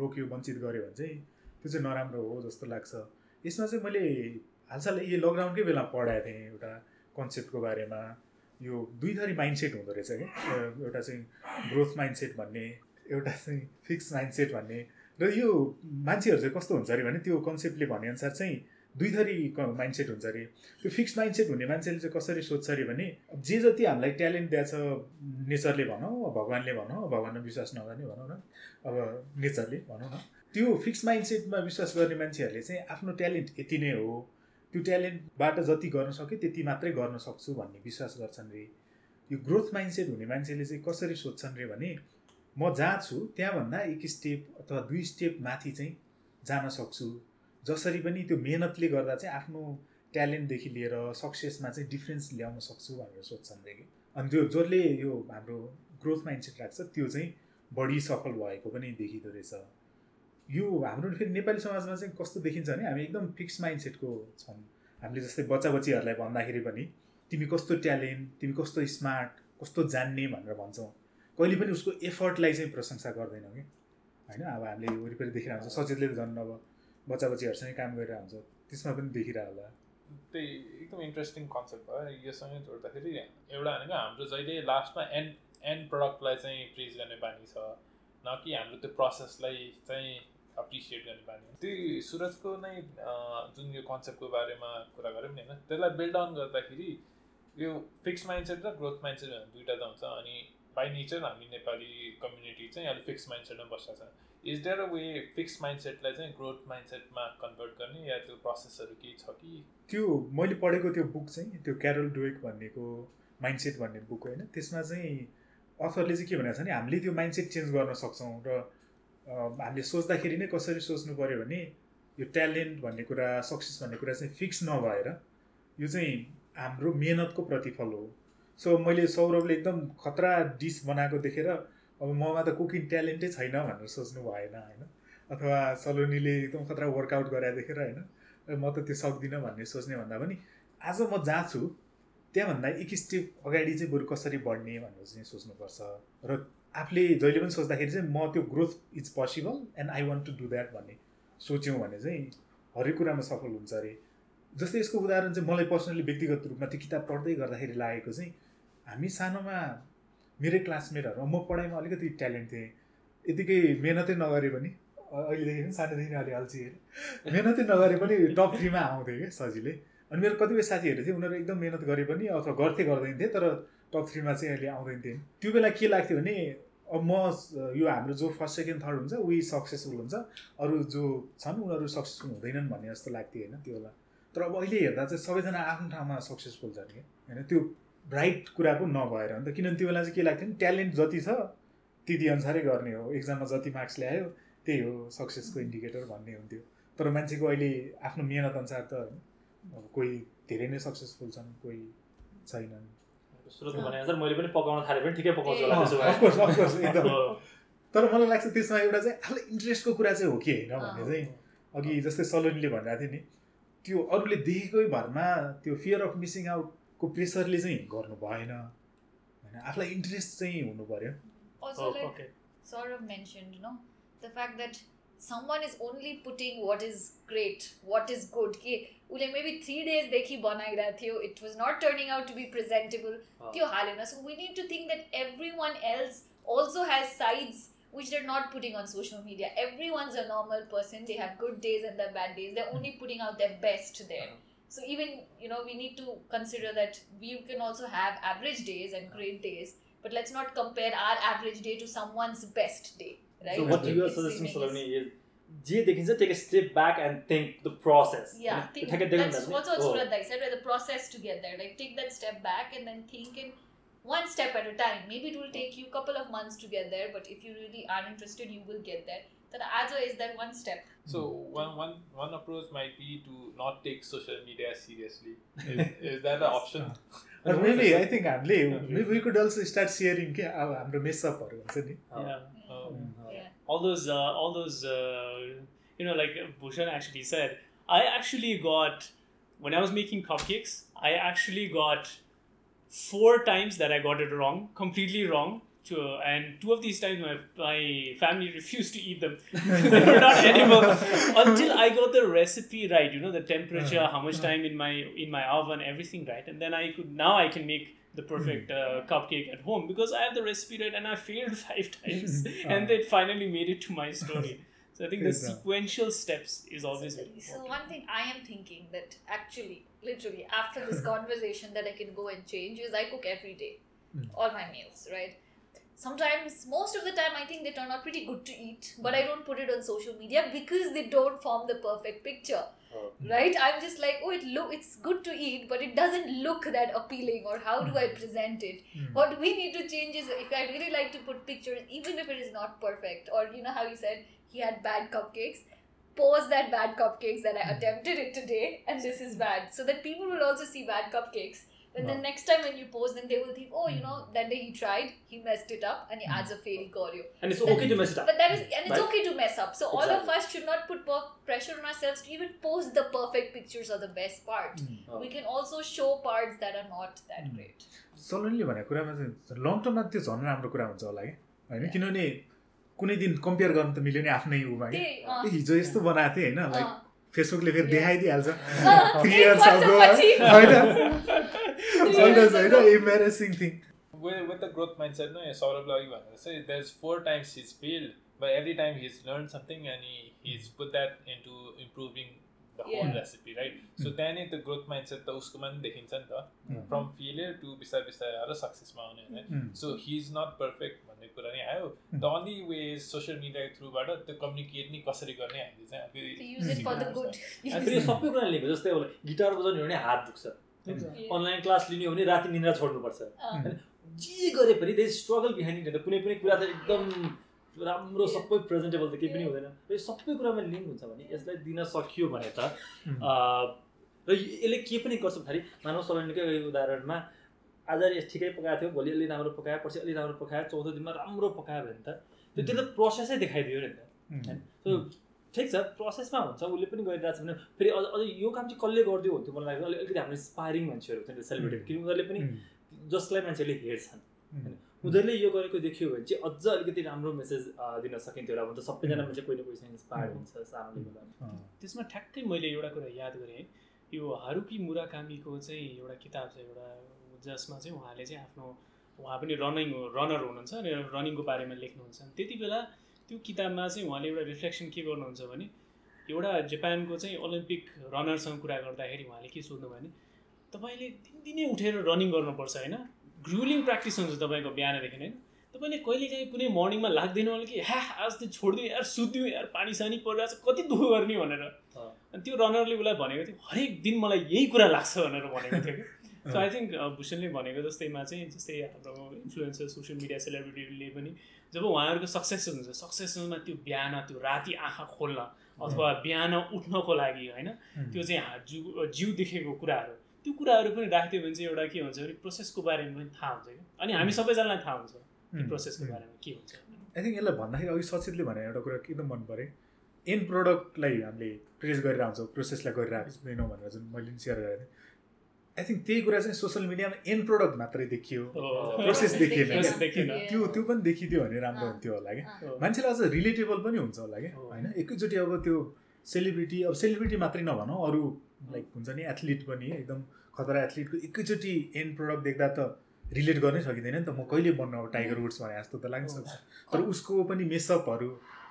रोक्यो वञ्चित गर्यो भने चाहिँ त्यो चाहिँ नराम्रो हो जस्तो लाग्छ। यसमा चाहिँ मैले हालसाल यो लकडाउनकै बेला पढाएको थिएँ एउटा कन्सेप्टको बारेमा। यो दुई थरी माइन्डसेट हुँदो रहेछ क्या एउटा चाहिँ ग्रोथ माइन्डसेट भन्ने एउटा चाहिँ फिक्स माइन्डसेट भन्ने। र यो मान्छेहरू चाहिँ कस्तो हुन्छ अरे भने त्यो कन्सेप्टले भनेअनुसार चाहिँ दुई थरी माइन्डसेट हुन्छ अरे। त्यो फिक्स माइन्डसेट हुने मान्छेले चाहिँ कसरी सोध्छ अरे भने जे जति हामीलाई ट्यालेन्ट दिएछ नेचरले भनौँ भगवान्ले भनौँ भगवान्मा विश्वास नगर्ने भनौँ न अब नेचरले भनौँ न। त्यो फिक्स माइन्डसेटमा विश्वास गर्ने मान्छेहरूले चाहिँ आफ्नो ट्यालेन्ट यति नै हो। त्यो ट्यालेन्टबाट जति गर्न सक्यो त्यति मात्रै गर्न सक्छु भन्ने विश्वास गर्छन् रे। यो ग्रोथ माइन्डसेट हुने मान्छेले चाहिँ कसरी सोध्छन् रे भने म जहाँ छु त्यहाँभन्दा एक स्टेप अथवा दुई स्टेप माथि चाहिँ जान सक्छु। जसरी पनि त्यो मेहनतले गर्दा चाहिँ आफ्नो ट्यालेन्टदेखि लिएर सक्सेसमा चाहिँ डिफ्रेन्स ल्याउन सक्छु भनेर सोध्छन् रे। कि अनि त्यो जसले यो हाम्रो ग्रोथ माइन्डसेट राख्छ त्यो चाहिँ बढी सफल भएको पनि देखिँदो रहेछ। यो हाम्रो फेरि नेपाली समाजमा चाहिँ कस्तो देखिन्छ भने हामी एकदम फिक्स माइन्डसेटको छौँ। हामीले जस्तै बच्चा बच्चीहरूलाई भन्दाखेरि पनि तिमी कस्तो ट्यालेन्ट तिमी कस्तो स्मार्ट कस्तो जान्ने भनेर भन्छौँ। कहिले पनि उसको एफर्टलाई चाहिँ प्रशंसा गर्दैनौँ कि। होइन? अब हामीले वरिपरि देखिरहेको हुन्छ सचेतले त झन् अब बच्चा बच्चीहरूसँगै काम गरिरहेको हुन्छ। त्यसमा पनि देखिरह होला त्यही एकदम इन्ट्रेस्टिङ कन्सेप्ट भयो। योसँगै जोड्दाखेरि एउटा भनेको हाम्रो जहिले लास्टमा एन्ड एन्ड प्रडक्टलाई चाहिँ प्रिज गर्ने बानी छ। न कि हाम्रो त्यो प्रोसेसलाई चाहिँ एप्रिसिएट गर्ने बानी त्यही सुरजको नै जुन यो कन्सेप्टको बारेमा कुरा गऱ्यौँ नि होइन त्यसलाई बिल्ड डाउन गर्दाखेरि यो फिक्स माइन्डसेट र ग्रोथ माइन्डसेट दुइटा त हुन्छ अनि बाई नेचर हामी नेपाली कम्युनिटी चाहिँ अलिक फिक्स माइन्डसेटमा बसेको छ। Is there a way fix माइन्डसेटलाई चाहिँ ग्रोथ माइन्डसेटमा कन्भर्ट गर्ने या त्यो प्रोसेसहरू केही छ कि? त्यो मैले पढेको त्यो बुक चाहिँ त्यो क्यारोल डुवेक भन्नेको माइन्डसेट भन्ने बुक होइन त्यसमा चाहिँ अथरले चाहिँ के भनेको छ भने हामीले त्यो माइन्डसेट चेन्ज गर्न सक्छौँ र हामीले सोच्दाखेरि नै कसरी सोच्नु पऱ्यो भने यो ट्यालेन्ट भन्ने कुरा सक्सेस भन्ने कुरा चाहिँ फिक्स नभएर यो चाहिँ हाम्रो मेहनतको प्रतिफल हो। सो मैले सौरभले एकदम खतरा डिस बनाएको देखेर अब ममा त कुकिङ ट्यालेन्टै छैन भनेर सोच्नु भएन होइन? अथवा सलोनीले एकदम खतरा वर्कआउट गराए देखेर होइन? म त त्यो सक्दिनँ भन्ने सोच्ने भन्दा पनि आज म जहाँ छु त्यहाँभन्दा एक स्टेप अगाडि चाहिँ बरु कसरी बढ्ने भनेर चाहिँ सोच्नुपर्छ। र आफूले जहिले पनि सोच्दाखेरि चाहिँ म त्यो growth is possible and I want to do that भन्ने सोच्यौँ भने चाहिँ हरेक कुरामा सफल हुन्छ अरे। जस्तै यसको उदाहरण चाहिँ मलाई पर्सनली व्यक्तिगत रूपमा त्यो किताब पढ्दै गर्दाखेरि लागेको चाहिँ हामी सानोमा मेरै क्लासमेटहरू म पढाइमा अलिकति ट्यालेन्ट थिएँ। यतिकै मेहनतै नगरे पनि अहिलेदेखि सानोदेखि अलि अल्छी मेहनतै नगरे पनि टप थ्रीमा आउँथेँ कि सजिलै। अनि मेरो कतिपय साथीहरू थियो उनीहरू एकदम मेहनत गरे पनि अथवा गर्थे गर्दैन थिए तर टप थ्रीमा चाहिँ अहिले आउँदैन थिएँ। त्यो बेला के लाग्थ्यो भने अब म यो हाम्रो जो फर्स्ट सेकेन्ड थर्ड हुन्छ उही सक्सेसफुल हुन्छ। अरू जो छन् उनीहरू सक्सेसफुल हुँदैनन् भन्ने जस्तो लाग्थ्यो होइन त्यो बेला। तर अब अहिले हेर्दा चाहिँ सबैजना आफ्नो ठाउँमा सक्सेसफुल छन् कि होइन त्यो राइट कुरा पो नभएर अन्त किनभने त्यो बेला चाहिँ के लाग्थ्यो भने ट्यालेन्ट जति छ त्यति अनुसारै गर्ने हो। एक्जाममा जति मार्क्स ल्यायो त्यही हो सक्सेसको इन्डिकेटर भन्ने हुन्थ्यो। तर मान्छेको अहिले आफ्नो मेहनत अनुसार त अब कोही धेरै नै सक्सेसफुल छन् कोही छैनन्। मैले पनि पकाउन थालेँ पनि ठिकै पकाउँछु होला त्यसो भए। अफकोर्स अफकोर्स एकदम। हो। तर मलाई लाग्छ त्यसमा एउटा चाहिँ आफूलाई इन्ट्रेस्टको कुरा चाहिँ हो कि होइन भन्ने चाहिँ। अघि जस्तै सलोनीले भनिरहेको थियो नि त्यो अरूले देखेकै भरमा त्यो फियर अफ मिसिङ आउटको प्रेसरले चाहिँ गर्नु भएन। होइन आफूलाई इन्ट्रेस्ट चाहिँ हुनु पऱ्यो Also, Oh, like okay. sort of mentioned, you know, the fact that someone is only putting what is great, what is good. कि उसले maybe three days देखि बनाइरहेको थियो it was not turning out to be presentable. अँ। त्यो हालेन so we need to think that everyone else also has sides which they're not putting on social media. Everyone's a normal person. They have good days and their bad days. They're only putting out their best there. So even you know we need to consider that we can also have average days and great days. but let's not compare our average day to someone's best day right So what you are It's suggesting, swimming Saloni, is- is जे देखिन्छ take a step back and think the process. yeah होइन? think, ठ्याक्कै देख्नु that's भने what's what oh, Surat Dai said right the process to get there like take that step back and then think in one step at a time maybe it will take you a couple of months to get there but if you really are interested you will get there then ajo is that one step So one, one, one approach might be to not take social media seriously. Is, [laughs] is that an option? [laughs] Or maybe I think हामीले maybe we could also start sharing के अब हाम्रो मेसअपहरू हुन्छ नि Yeah. Uh, yeah all those uh, all those uh, you know like Bhushan actually said I actually got when I was making cupcakes I actually got four times that I got it wrong completely wrong to, and two of these times my, my family refused to eat them. [laughs] They were not edible. Until I got the recipe right you know the temperature how much time in my in my oven everything right and then I could now I can make the perfect uh, cupcake at home because I have the recipe right and I failed [laughs] five [laughs] times and they finally made it to my story. So I think the sequential steps is always very So one thing I am thinking that actually, literally, after this [laughs] conversation that I can go and change is I cook every day, Mm. all my meals, right? Sometimes, most of the time, I think they turn out pretty good to eat, but I hmm. don't put it on social media because they don't form the perfect picture, Oh. right? I'm just like, oh, it look, it's good to eat, but it doesn't look that appealing. Or how do I hmm. present it? Mm. What we need to change is if I really like to put pictures, even if it is not perfect, or you know how you said he had bad cupcakes, pose that bad cupcakes that I hmm. attempted it today and this is bad. So that people will also see bad cupcakes. And then next time when you post them, they will think, oh, you know, that day he tried, he messed it up, and he adds a fairy choreo. And it's okay to mess it up. But that is, and it's Right? okay to mess up. So all of Exactly. us should not put per- pressure on ourselves to even post the perfect pictures or the best part. Oh. We can also show parts that are not that Mm. great. सलोनले भनेको कुरामा चाहिँ long टर्ममा त्यो झन् राम्रो कुरा हुन्छ होला कि होइन किनभने कुनै दिन कम्पेयर गर्न त मिल्यो नि आफ्नै उमा हिजो यस्तो बनाएको थिएँ होइन लाइक। फेसबुकले फेरि. देखाइदिइहाल्छ अँ, Three एक years ago, वर्षपछि। होइन चल्दैछ होइन embarrassing thing with with the growth mindset नै सौरभ लगि भनेर चाहिँ there is four times he's fail but every time he's learn something अनि he's put that into improving the whole recipe right so त्यहाँ नै त्यो ग्रोथ माइन्डसेट त उसकोमा पनि देखिन्छ नि त फ्रम फेलियर टु बिस्तारै बिस्तारै आएर सक्सेसमा आउने होइन सो हि इज ट पर्फेक्ट भन्ने कुरा नै आयो वे सोसियल मिडियाको थ्रुबाट त्यो गिटार बजाउने अनलाइन क्लास लिने हो भने राति निन्द्रा छोड्नुपर्छ। अँ, जे गरे पनि दे स्ट्रगल बिहाइन्ड इट कुनै पनि कुरा त एकदम राम्रो सबै प्रेजेन्टेबल त केही पनि हुँदैन। र यो सबै कुरामा लिङ्क हुन्छ भने यसलाई दिन सकियो भने त. अँ, र यसले के पनि गर्छ भन्दाखेरि मानव सलनकै उदाहरणमा आज यस ठिकै पकाएको थियो भोलि अलि राम्रो पकायो पर्सि अलि राम्रो पकायो चौथो दिनमा राम्रो पकायो भने त त्यो त्यो त प्रोसेसै देखाइदियो नि त। Mm. ठिक छ प्रोसेसमा हुन्छ उसले पनि गरिरहेको छ भने फेरि अझ अझ यो काम चाहिँ कसले गरिदियो हुन्थ्यो मलाई लाग्छ अलिक अलिकति हाम्रो इन्सपायरिङ मान्छेहरू हुन्छ नि सेलिब्रेटी किनकि उनीहरूले पनि. जसलाई मान्छेहरूले हेर्छन्। Mm. उनीहरूले यो गरेको देखियो भने चाहिँ अझ अलिकति राम्रो मेसेज दिन सकिन्थ्यो र त सबैजना मान्छे कोही न कोहीसँग इन्सपायर हुन्छ सानो लेभलमा अँ. त्यसमा ठ्याक्कै मैले एउटा कुरा याद गरेँ। है यो हारुकी मुराकामीको चाहिँ एउटा किताब छ एउटा जसमा चाहिँ उहाँले चाहिँ आफ्नो उहाँ पनि रनिङ रनर हुनुहुन्छ अनि रनिङको बारेमा लेख्नुहुन्छ। त्यति बेला त्यो किताबमा चाहिँ उहाँले एउटा रिफ्लेक्सन के गर्नुहुन्छ भने एउटा जापानको चाहिँ ओलम्पिक रनरसँग कुरा गर्दाखेरि उहाँले के सोध्नु भने तपाईँले दिनदिनै उठेर रनिङ गर्नुपर्छ होइन? ग्रुलिङ प्र्याक्टिस हुन्छ तपाईँको बिहानदेखि होइन? तपाईँले कहिलेकाहीँ कुनै मर्निङमा लाग्दैन होला कि ह्या आज त छोडिदिउँ यार सुत्दिउँ यार पानी सानी परिरहेको छ कति दुःख गर्ने भनेर। अनि त्यो रनरले उसलाई भनेको थियो हरेक दिन मलाई यही कुरा लाग्छ भनेर भनेको थियो। कि सो आई थिङ्क भूषणले भनेको जस्तैमा चाहिँ जस्तै हाम्रो इन्फ्लुएन्सर सोसियल मिडिया सेलिब्रिटीले पनि जब उहाँहरूको सक्सेस हुन्छ सक्सेसमा त्यो बिहान त्यो राति आँखा खोल्न अथवा बिहान उठ्नको लागि होइन. त्यो चाहिँ हा- जिउ जिउ देखेको कुराहरू। त्यो कुराहरू पनि राखिदियो भने चाहिँ एउटा के हुन्छ भने प्रोसेसको बारेमा पनि थाहा हुन्छ कि अनि हामी सबैजनालाई थाहा हुन्छ त्यो. प्रोसेसको. बारेमा के हुन्छ। आई थिङ्क यसलाई भन्दाखेरि अघि सचितले भने एउटा कुरा एकदम मन पऱ्यो। एन्ड प्रडक्टलाई हामीले प्रेस गरेर आउँछौँ प्रोसेसलाई गरेर आउँदैनौँ भनेर जुन मैले सेयर गरेको थिएँ। आई थिङ्क त्यही कुरा चाहिँ सोसियल मिडियामा एन्ड प्रडक्ट मात्रै देखियो Process देखिएन क्या? त्यो त्यो पनि देखिदियो भने राम्रो. हुन्थ्यो होला कि अँ. मान्छेलाई अझ रिलेटेबल पनि हुन्छ होला कि हो। होइन? एकैचोटि अब त्यो सेलिब्रिटी अब सेलिब्रिटी मात्रै नभनौँ अरू लाइक हुन्छ नि एथलिट पनि एकदम खतरा एथलिटको एकैचोटि एन्ड प्रडक्ट देख्दा त रिलेट गर्नै सकिँदैन नि त। म कहिले बन्नु अब टाइगर वुड्स भने जस्तो त लाग्छ तर उसको पनि मेसअपहरू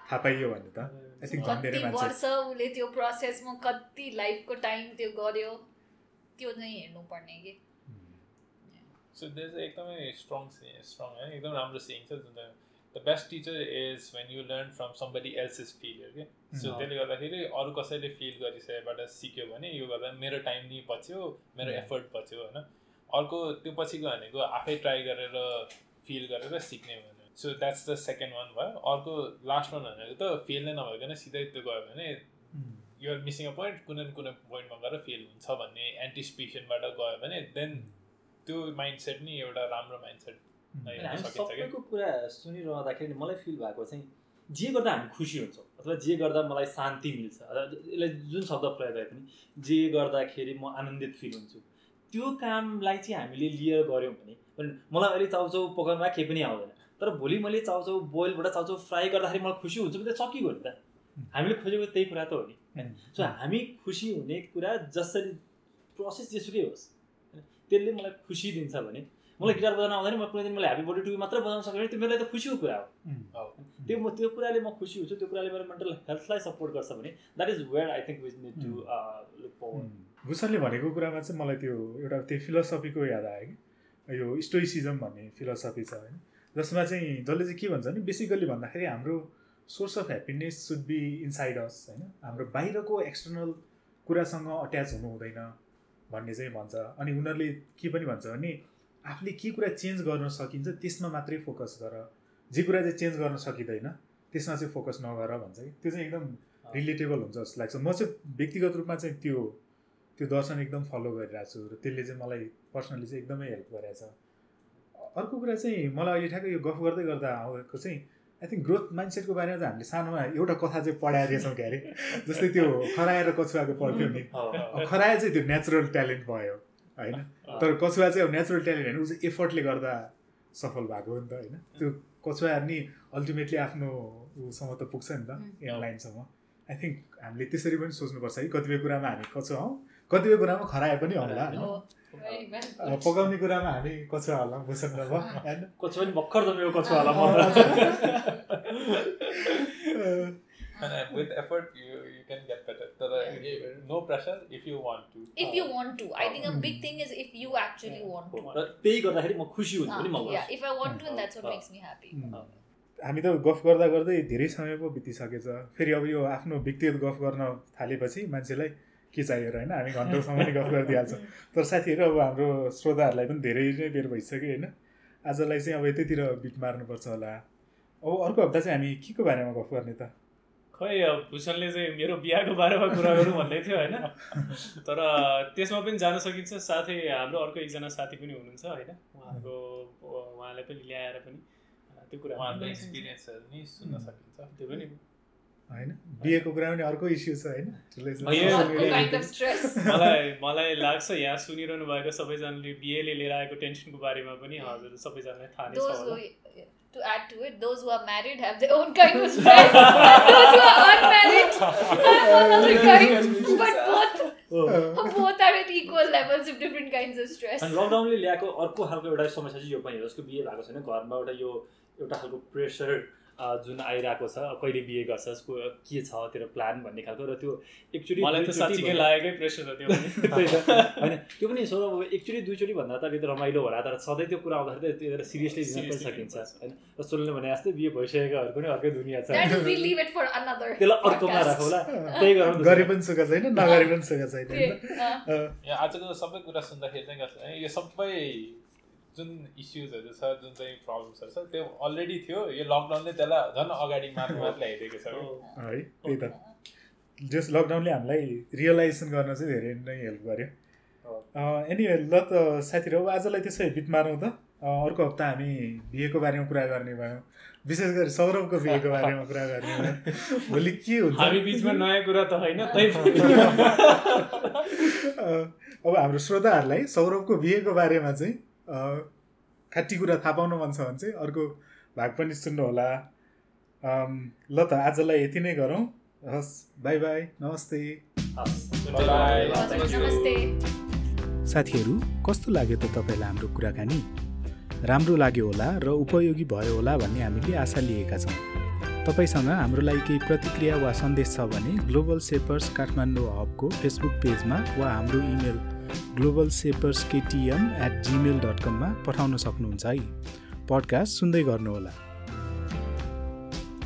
थाहा पाइयो भने त आई थिङ्क झन् धेरै कति मान्छे वर्ष उसले त्यो प्रोसेसमा कति लाइफको टाइम त्यो गर्यो त्यो चाहिँ हेर्नुपर्ने कि सो त्यो चाहिँ एकदमै स्ट्रङ स्ट्रङ होइन एकदम राम्रो सिङ छ जुन चाहिँ the best teacher is when you learn from somebody else is failure के सो त्यसले गर्दाखेरि अरू कसैले फिल गरिसकेबाट सिक्यो भने यो गर्दा मेरो टाइम नि बच्यो मेरो एफर्ट बच्यो होइन? अर्को त्यो पछिको भनेको आफै ट्राई गरेर फिल गरेर सिक्ने भने। So that's the second one भयो। अर्को लास्ट वान भनेको त फेल नै नभइकन सिधै त्यो गयो भने युआर मिसिङ अ पोइन्ट कुनै न कुनै पोइन्टमा गएर फेल हुन्छ भन्ने एन्टिसिपेसनबाट गयो भने देन त्यो माइन्ड सेट नि एउटा राम्रो माइन्ड सेट होइन, हामी सबैको कुरा सुनिरहँदाखेरि मलाई फिल भएको चाहिँ जे गर्दा हामी खुसी हुन्छौँ अथवा जे गर्दा मलाई शान्ति मिल्छ अथवा यसलाई जुन शब्द प्रयोग गरे पनि जे गर्दाखेरि म आनन्दित फिल हुन्छु त्यो कामलाई चाहिँ हामीले लिएर गऱ्यौँ भने भने मलाई अहिले चाउचाउ पकाउनुमा केही पनि आउँदैन तर भोलि मैले चाउचाउ बोइलबाट चाउचाउ फ्राई गर्दाखेरि मलाई खुसी हुन्छ भने त सकिगयो नि त। हामीले खोजेको त्यही कुरा त हो नि। होइन सो हामी खुसी हुने कुरा जसरी प्रोसेस जेसुकै होस् होइन, त्यसले मलाई खुसी दिन्छ भने मलाई गिटार बजाउन आउँदैन म कुनै दिन मैले ह्याप्पी बर्थडे टु मात्र बजाउन सक्यो भने त्यो मेरो लागि त खुसीको कुरा हो। त्यो म त्यो कुराले म खुसी हुन्छु त्यो कुराले मेरो मेन्टल हेल्थलाई सपोर्ट गर्छ भने that is where I think we need to look forward भूषणले भनेको कुरामा चाहिँ मलाई त्यो एउटा त्यो फिलोसफीको याद आयो कि? यो स्टोइसिजम भन्ने फिलोसफी छ होइन? जसमा चाहिँ जसले चाहिँ के भन्छ भने बेसिकल्ली भन्दाखेरि हाम्रो source of happiness should be inside us होइन? हाम्रो बाहिरको एक्सटर्नल कुरासँग अट्याच हुनु हुँदैन भन्ने चाहिँ भन्छ। अनि उनीहरूले के पनि भन्छ भने आफूले के कुरा चेन्ज गर्न सकिन्छ त्यसमा मात्रै फोकस गर। जे कुरा चाहिँ चेन्ज गर्न सकिँदैन त्यसमा चाहिँ फोकस नगर भन्छ। कि त्यो चाहिँ एकदम रिलेटेबल हुन्छ जस्तो लाग्छ। म चाहिँ व्यक्तिगत रूपमा चाहिँ त्यो त्यो दर्शन एकदम फलो गरिरहेको छु र त्यसले चाहिँ मलाई पर्सनली चाहिँ एकदमै हेल्प गरेको छ अर्को कुरा चाहिँ मलाई अहिले ठ्याक्कै यो गफ गर्दै गर्दा आएको चाहिँ आई थिङ्क ग्रोथ माइन्डसेटको बारेमा चाहिँ हामीले सानोमा एउटा कथा चाहिँ पढाएर रहेछौँ क्या अरे? जस्तै त्यो खराएर कछुवाको पढ्थ्यो नि। खरायो चाहिँ त्यो नेचुरल ट्यालेन्ट भयो होइन? तर कछुवा चाहिँ अब नेचुरल ट्यालेन्ट होइन ऊ चाहिँ एफर्टले गर्दा सफल भएको हो नि त होइन? त्यो कछुवा नि अल्टिमेटली आफ्नो उसँग त पुग्छ नि त एयर लाइनसम्म आई थिङ्क हामीले त्यसरी पनि सोच्नुपर्छ है। कतिपय कुरामा हामी कछुवा हौँ कतिपय कुरामा खराए पनि होला होइन? पकाउने कुरामा हामी कछुवा होला बुझ्नु न भयो होइन कछुवा पनि भर्खर जन्मेको कछुवा होला अँ, And with effort, you you can get better. तर no pressure if you want to. if you want to i think a big thing is if you actually want to र त्यही गर्दाखेरि म खुसी हुन्छु भने म Ah, yeah if i want to and that's what Ah. makes me happy. हामी त गफ गर्दा गर्दै धेरै समय पो बितिसकेछ फेरि अब यो आफ्नो व्यक्तिगत गफ गर्न थालेपछि मान्छेलाई के चाहियो र होइन हामी घन्टौँसम्म नै गफ [laughs] गरिदिइहाल्छौँ। तर साथीहरू अब हाम्रो श्रोताहरूलाई पनि धेरै नै बेर भइसक्यो होइन। आजलाई चाहिँ अब यतैतिर बिट मार्नुपर्छ होला। अब अर्को हप्ता चाहिँ हामी के को बारेमा गफ गर्ने त? खै अब भूषणले चाहिँ मेरो बिहाको बारेमा कुरा गरौँ भन्दै थियो होइन। तर त्यसमा पनि जान सकिन्छ साथै हाम्रो अर्को एकजना साथी पनि हुनुहुन्छ होइन। उहाँको उहाँलाई पनि ल्याएर पनि त्यो कुरा उहाँहरूको एक्सपिरियन्सहरू नि सुन्न सकिन्छ। त्यो पनि होइन बिहेको कुरा पनि अर्को इस्यु छ होइन मलाई मलाई लाग्छ यहाँ सुनिरहनु भएको सबैजनाले बिहेले लिएर आएको टेन्सनको बारेमा पनि हजुर सबैजनालाई थाहा नै छ to add to it those who are married have their own kind of stress those who are unmarried have another kind but both both are at equal levels of different kinds of stress अनि लकडाउनले ल्याएको अर्को खालको एउटा समस्या चाहिँ यो पनि हो जसको बिहे भएको छैन घरमा एउटा यो एउटा खालको प्रेसर जुन आइरहेको छ कहिले बिहे गर्छ यसको के छ तेरो प्लान भन्ने खालको र त्यो एकचोटि मलाई त साँच्चीकै लागेकै प्रेसर हो त्यो [laughs] होइन त्यो पनि सो अब एकचोटि दुईचोटि भन्दा त अलिकति रमाइलो होला तर सधैँ त्यो कुरा आउँदाखेरि त त्यो सिरियसली लिन पनि सकिन्छ। होइन र सोल्ने भने जस्तै बिहे भइसकेकाहरूको पनि अर्कै दुनियाँ छ। त्यसलाई अर्कोमा. राखौँला त्यही गरौँ गरे पनि सुख छैन नगरे पनि सुख छैन। आजको सबै कुरा सुन्दाखेरि चाहिँ यो सबै जुन इस्युजहरू छ जुन चाहिँ प्रब्लम्सहरू छ त्यो अलरेडी थियो। यो लकडाउनले त्यसलाई झन् अगाडि माथि माथि ल्याइदिएको छ कि। है। त्यही त। जस लकडाउनले हामीलाई रियलाइजेसन गर्न चाहिँ धेरै नै हेल्प गर्यो। एनिवे ल त साथीहरू अब आजलाई त्यसै बिट मारौँ त। अँ, अर्को हप्ता हामी बिहेको बारेमा कुरा गर्ने भयौँ। विशेष गरी सौरभको बिहेको बारेमा कुरा गर्ने भयौँ। भोलि के हुन्छ? हामी बिचमा नयाँ कुरा त होइन तै [laughs] पनि। अँ, अब हाम्रो श्रोताहरूलाई सौरभको बिहेको बारेमा चाहिँ खाटी कुरा थाहा पाउनु मन छ भने चाहिँ अर्को भाग पनि सुन्नु होला। अम्, ल त आजलाई यति नै गरौँ। हस् बाई बाई नमस्ते। साथीहरू कस्तो लाग्यो त तपाईँलाई हाम्रो कुराकानी? राम्रो लाग्यो होला र उपयोगी भयो होला भन्ने हामीले आशा लिएका छौँ। तपाईँसँग हाम्रो लागि केही प्रतिक्रिया वा सन्देश छ भने ग्लोबल सेपर्स काठमाडौँ हबको फेसबुक पेजमा वा हाम्रो email global shapers KTM at Gmail dot कममा पठाउन सक्नुहुन्छ है। पडकास्ट सुन्दै गर्नुहोला।